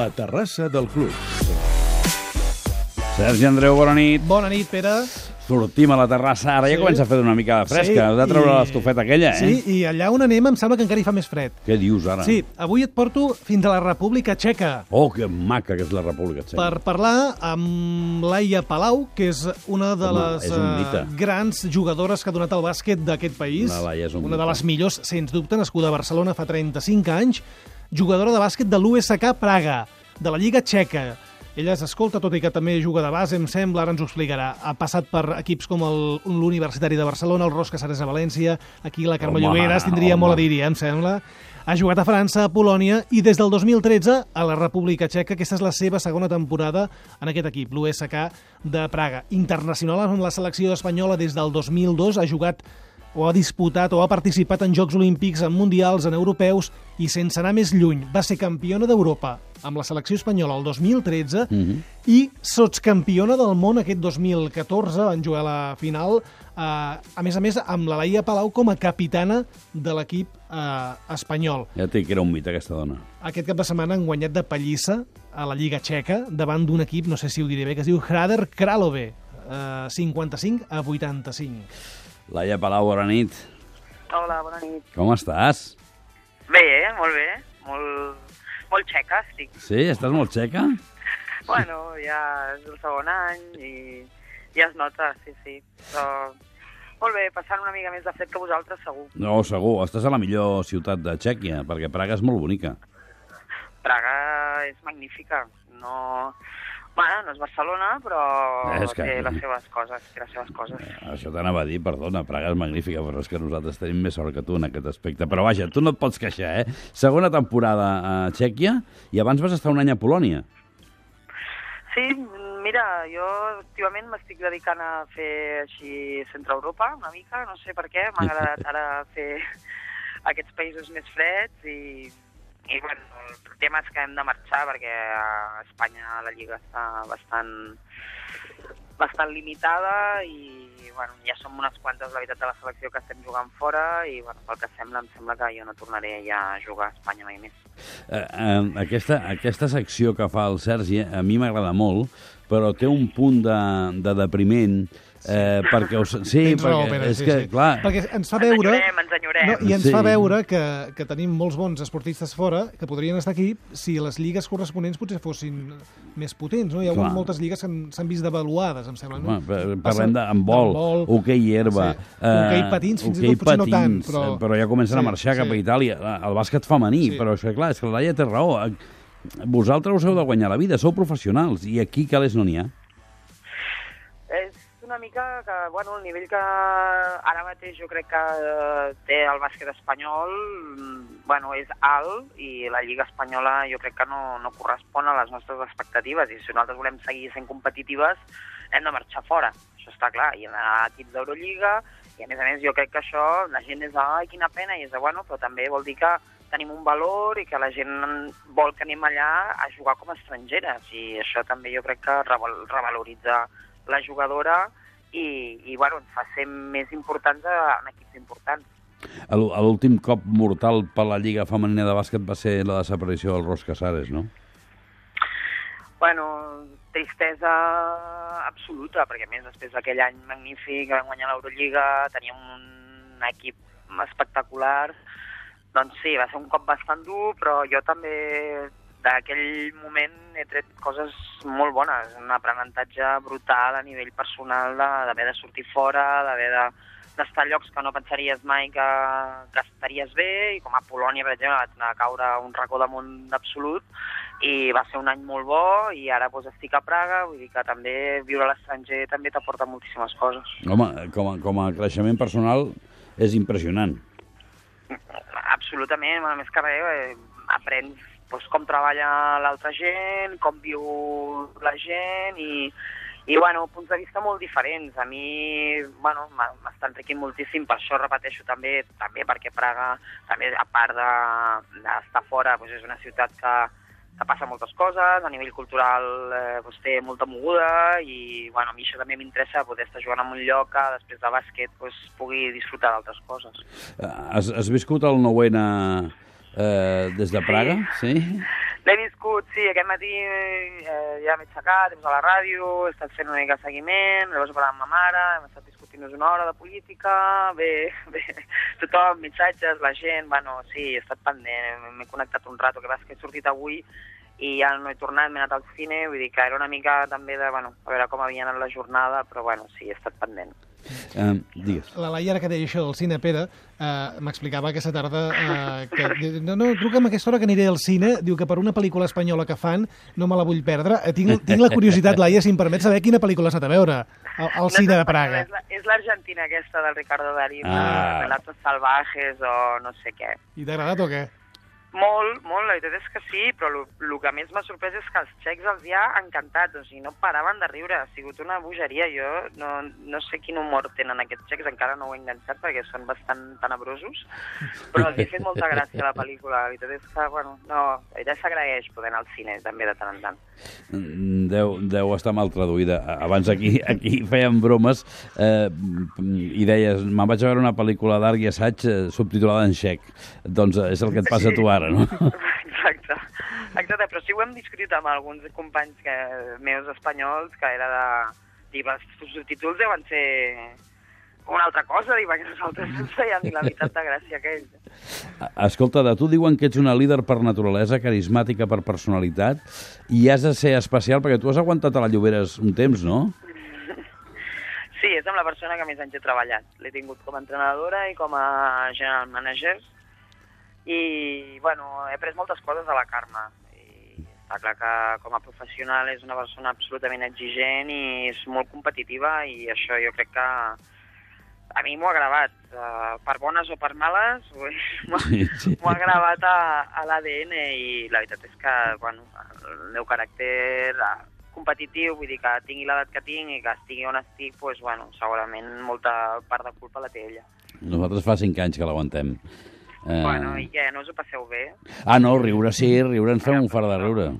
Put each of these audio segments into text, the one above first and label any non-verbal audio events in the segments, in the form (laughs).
La terrassa del club. Sergi Andreu, bona nit. Bona nit, Pere. Sortim a la terrassa. Ara ja Sí. comença a fer una mica de fresca. Sí, Has de treure i- l'estofeta aquella, eh? Sí, i allà on anem em sembla que encara hi fa més fred. Què dius ara? Sí, avui et porto fins a la República Txeca Oh, que maca que és la República Txeca. per parlar amb Laia Palau, que és una de Home, les un eh, grans jugadores que ha donat el bàsquet d'aquest país. La Laia és un una de mite. les millors, sens dubte, nascuda a Barcelona fa 35 anys, jugadora de bàsquet de l'USK Praga, de la Lliga Txeca. Ella s'escolta, tot i que també juga de base, em sembla, ara ens ho explicarà. Ha passat per equips com el- l'Universitari de Barcelona, el Ros Casares a València, aquí la Carme Home, Lloberes tindria home. molt a dir-hi, eh, em sembla. Ha jugat a França, a Polònia i des del 2013 a la República Txeca. Aquesta és la seva segona temporada en aquest equip, l'USK de Praga. Internacional amb la selecció espanyola des del 2002, ha jugat o ha disputat o ha participat en Jocs Olímpics, en Mundials, en Europeus i sense anar més lluny, va ser campiona d'Europa amb la selecció espanyola el 2013 Mhm. i sotscampiona del món aquest 2014, van jugar a la final, eh, a més a més amb la Laia Palau com a capitana de l'equip eh, espanyol. Ja dic que era un mite, aquesta dona. Aquest cap de setmana han guanyat de pallissa a la Lliga Txeca davant d'un equip, no sé si ho diré bé, que es diu Hrader Kralove, eh, 55 a 85. Laia Palau, bona nit. Hola, bona nit. Com estàs? Bé, molt bé. Molt, molt xeca, estic. Sí? Estàs molt xeca? (laughs) Bueno, ja és el segon any i ja es nota, sí, sí. Però molt bé, passant una mica més de fred que vosaltres, segur. No, segur. Estàs a la millor ciutat de Txèquia, perquè Praga és molt bonica. Praga és magnífica. No... Bueno, no és Barcelona, però És que- té les seves coses, té les seves coses. Això t'anava a dir, perdona, Praga és magnífica, però és que nosaltres tenim més sort que tu en aquest aspecte. Però vaja, tu no et pots queixar, eh? Segona temporada a Txèquia i abans vas estar un any a Polònia. Sí, mira, jo últimament m'estic dedicant a fer així centre Europa, una mica, no sé per què, m'ha (laughs) agradat ara fer aquests països més freds i, i bueno, el tema és que hem de marxar perquè a Espanya la Lliga està bastant bastant limitada i bueno, ja som unes quantes, la veritat, de la selecció que estem jugant fora i bueno, pel que sembla, em sembla que jo no tornaré ja a jugar a Espanya mai més. Eh, eh, aquesta, aquesta secció que fa el Sergi a mi m'agrada molt, però té un punt de, de depriment, eh, perquè... Us, sí, Tens perquè raó, Pere, és sí, que, sí. clar... Perquè ens fa Ens veure... enyorem, ens enyorem. No, I ens Sí. fa veure que, que tenim molts bons esportistes fora que podrien estar aquí si les lligues corresponents potser fossin més potents. No? Hi ha hagut Clar. moltes lligues que han- s'han vist devaluades, em sembla. No? Home, parlem handbol, hoquei herba... sí, hoquei patins, fins i tot potser no tant, patins, però- eh, però ja comencen a sí, marxar cap a sí. Itàlia. El bàsquet femení, Sí. però és que, clar, és que la Laia té raó. Vosaltres us heu de guanyar la vida, sou professionals, i aquí calés no n'hi ha. Una mica que, bueno, el nivell que ara mateix jo crec que eh, té el bàsquet espanyol, mm, bueno, és alt i la Lliga Espanyola jo crec que no, no correspon a les nostres expectatives i si nosaltres volem seguir sent competitives hem de marxar fora, això està clar, i anar a equips d'Eurolliga i a més a més jo crec que això, la gent és de, ai, quina pena, i és de, bueno, però també vol dir que tenim un valor i que la gent vol que anem allà a jugar com a estrangeres i això també jo crec que reval revaloritza la jugadora i, i bueno, ens fa ser més importants a- en equips importants. L'últim cop mortal per la Lliga Femenina de Bàsquet va ser la desaparició del Ros Casares, no? Bueno, tristesa absoluta, perquè més després d'aquell any magnífic que vam guanyar l'Eurolliga, teníem un equip espectacular, doncs sí, va ser un cop bastant dur, però jo també d'aquell moment he tret coses molt bones, un aprenentatge brutal a nivell personal de- d'haver de, sortir fora, d'haver de d'estar a llocs que no pensaries mai que, que estaries bé, i com a Polònia, per exemple, vaig anar a caure a un racó de món absolut, i va ser un any molt bo, i ara doncs, estic a Praga, vull dir que també viure a l'estranger també t'aporta moltíssimes coses. Home, com a, com a creixement personal és impressionant. Absolutament, a més que res, eh, aprens doncs, com treballa l'altra gent, com viu la gent i, i bueno, punts de vista molt diferents. A mi, bueno, m'està enriquint moltíssim, per això repeteixo també, també perquè Praga, també a part de- d'estar fora, doncs és una ciutat que, que passa moltes coses, a nivell cultural eh, doncs té molta moguda i bueno, a mi això també m'interessa, poder estar jugant en un lloc que després de bàsquet doncs, pugui disfrutar d'altres coses. Has, has viscut el 9-N eh, des de Praga? Sí. L'he viscut, sí, aquest matí eh, ja m'he aixecat, he posat la ràdio, he estat fent una mica de seguiment, llavors he parlat amb ma mare, hem estat discutint-nos una hora de política, bé, (laughs) bé, tothom, missatges, la gent, bueno, sí, he estat pendent, m'he connectat un rato, que vas que he sortit avui i ja no he tornat, m'he anat al cine, vull dir que era una mica també de, bueno, a veure com havia anat la jornada, però bueno, sí, he estat pendent. Um, digues. La Laia, ara que deia això del cine, Pere, eh, m'explicava aquesta tarda eh, que... No, no, truca'm a aquesta hora que aniré al cine. Diu que per una pel·lícula espanyola que fan no me la vull perdre. Eh, tinc, tinc la curiositat, (laughs) Laia, si em permet saber quina pel·lícula has anat a veure al, al cine de Praga. És la- És l'Argentina aquesta del Ricardo Darín, Ah. ah. Relatos Salvajes o no sé què. I t'ha agradat o què? Molt, molt, la veritat és que sí, però el que més m'ha sorprès és que els xecs els hi ha encantat, o sigui, no paraven de riure, ha sigut una bogeria, jo no, no sé quin humor tenen aquests xecs, encara no ho he enganxat perquè són bastant tenebrosos, però els ha fet molta gràcia la pel·lícula, la veritat és que, bueno, no, veritat s'agraeix poder anar al cine també de tant en tant. Mm, Deu, deu estar mal traduïda. Abans aquí, aquí feien bromes eh, i deies, me'n vaig a veure una pel·lícula d'art i assaig eh, subtitulada en xec. Doncs eh, és el que et passa a tu ara, no? Exacte. Exacte, però sí ho hem discutit amb alguns companys que, meus espanyols, que era de... Dir, els subtítols deuen ser una altra cosa, dir, perquè nosaltres no feien ni la meitat de gràcia que ells. Escolta, de tu diuen que ets una líder per naturalesa, carismàtica per personalitat, i has de ser especial perquè tu has aguantat a la Lloberes un temps, no? Sí, és amb la persona que més anys he treballat. L'he tingut com a entrenadora i com a general manager. I, bueno, he après moltes coses de la Carme. I està clar que com a professional és una persona absolutament exigent i és molt competitiva i això jo crec que a mi m'ho ha gravat. Uh, per bones o per males, (laughs) m'ho Sí, sí. m'ho ha gravat a, a l'ADN i la veritat és que, bueno, el meu caràcter eh, competitiu, vull dir que tingui l'edat que tinc i que estigui on estic, doncs, bueno, segurament molta part de culpa la té ella. Nosaltres fa cinc anys que l'aguantem. Eh... Bueno, i què, no us ho passeu bé? Ah, no, riure sí, riure ens fem un far de riure.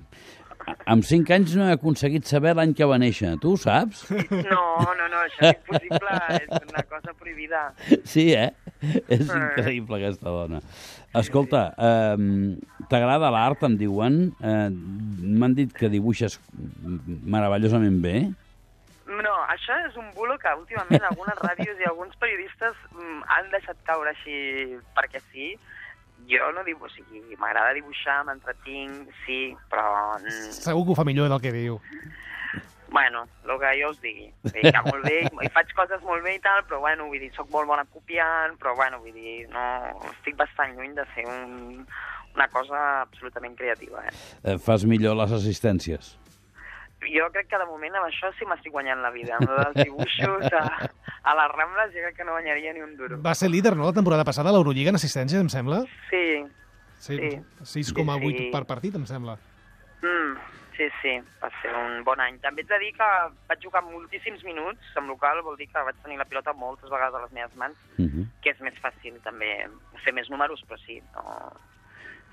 Amb cinc anys no he aconseguit saber l'any que va néixer. Tu ho saps? No, no, no, això és impossible, és una cosa prohibida. Sí, eh? És increïble, aquesta dona. Escolta, eh, t'agrada l'art, em diuen? Eh, M'han dit que dibuixes meravellosament bé. No, això és un bulo que últimament algunes ràdios i alguns periodistes mm, han deixat caure així perquè sí. Jo no dibuixo, o sigui, m'agrada dibuixar, m'entretinc, sí, però... mm, Segur que ho fa millor del que diu. Bueno, el que jo us digui. Vull dir que molt bé, i faig coses molt bé i tal, però bueno, vull dir, soc molt bona copiant, però bueno, vull dir, no, estic bastant lluny de ser un, una cosa absolutament creativa, eh? Eh, fas millor les assistències. Jo crec que de moment amb això sí m'estic guanyant la vida. Amb lo dels dibuixos a, a les Rambles jo crec que no guanyaria ni un duro. Va ser líder, no?, la temporada passada a l'Eurolliga en assistències, em sembla? Sí, Sí. Sí. 6,8 Sí, sí. per partit, em sembla. mm, sí, sí, va ser un bon any. També ets de dir que vaig jugar moltíssims minuts amb local, vol dir que vaig tenir la pilota moltes vegades a les meves mans, Uh -huh. que és més fàcil també fer més números, però sí, no...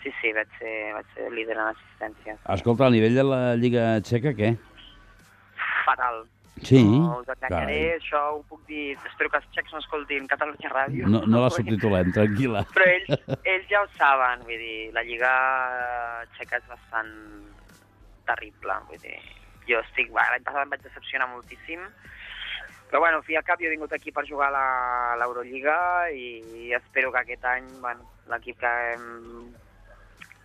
Sí, sí, vaig ser, vaig ser líder en assistències. Escolta, a nivell de la Lliga Txeca, què? Fatal. Sí? No us enganyaré, Carai. això ho puc dir. Espero que els xecs no escoltin Catalunya Ràdio. No, no la (laughs) subtitulem, tranquil·la. Però ells, ells ja ho saben, vull dir, la lliga txeca és bastant terrible, vull dir, jo estic, l'any passat em vaig decepcionar moltíssim, però bueno, fi al cap jo he vingut aquí per jugar a l'Eurolliga i espero que aquest any, bueno, l'equip que hem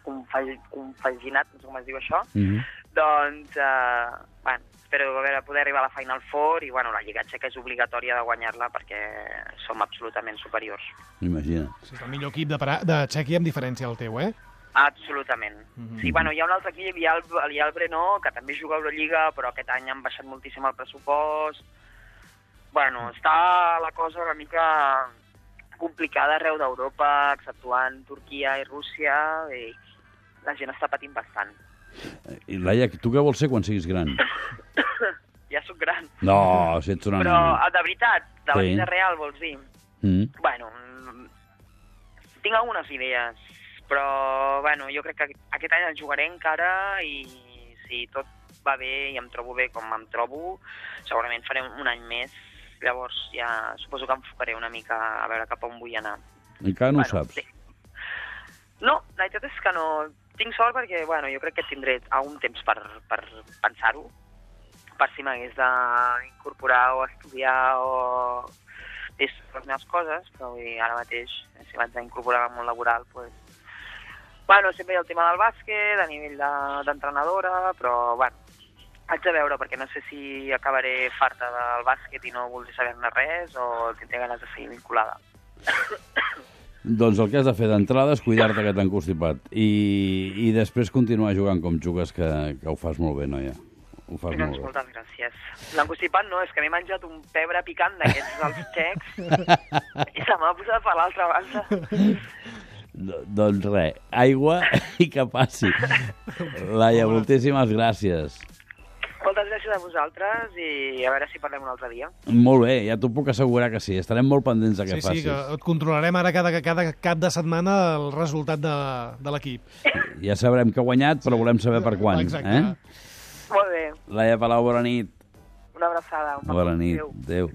confag- compaginat, no sé com es diu això, Uh -huh. doncs, eh, bueno, espero a veure, poder arribar a la Final Four i, bueno, la Lliga Txeca és obligatòria de guanyar-la perquè som absolutament superiors. Imagina. Sí, és el millor equip de, para... de Txèquia amb diferència al teu, eh? Absolutament. Mhm. Sí, bueno, hi ha un altre equip, hi ha el, hi ha el Brno, que també juga a Eurolliga, però aquest any han baixat moltíssim el pressupost. Bueno, està la cosa una mica complicada arreu d'Europa, exceptuant Turquia i Rússia, i la gent està patint bastant. I Laia, tu què vols ser quan siguis gran? (coughs) Ja sóc gran. No, si ets una Però, nena. ah, de veritat, de la Sí. vida real, vols dir? Mm. Bueno, tinc algunes idees, però bueno, jo crec que aquest any el jugaré encara i si tot va bé i em trobo bé com em trobo, segurament faré un, any més. Llavors ja suposo que em enfocaré una mica a veure cap on vull anar. Encara no ho Bueno, saps. sí. No, la veritat és que no. Tinc sort perquè, bueno, jo crec que tindré un temps per, per pensar-ho, per si m'hagués d'incorporar o estudiar o fer les meves coses, però vull dir, ara mateix, si vaig a incorporar al món laboral, pues, bueno, sempre hi ha el tema del bàsquet, a nivell de- d'entrenadora, de, però, bueno, haig de veure, perquè no sé si acabaré farta del bàsquet i no voldré saber-ne res o tindré ganes de seguir vinculada. Doncs el que has de fer d'entrada és cuidar-te que t'han constipat i, i després continuar jugant com jugues, que, que ho fas molt bé, noia. Ho fas Doncs molt bé. moltes gràcies. L'encostipat no, és que m'he menjat un pebre picant d'aquests dels (laughs) xecs i se m'ha posat per l'altra banda. Do- Doncs res, aigua i que passi. (laughs) Laia, moltíssimes gràcies. A vosaltres i a veure si parlem un altre dia. Molt bé, ja t'ho puc assegurar que sí. Estarem molt pendents de què Sí, sí, facis. que et controlarem ara cada, cada cap de setmana el resultat de, de l'equip. (laughs) Ja sabrem que ha guanyat, però volem saber per quan. Exacte. Eh? Molt bé, Laia Palau, bona nit. una abraçada. Un Bona nit. Adéu. Adéu.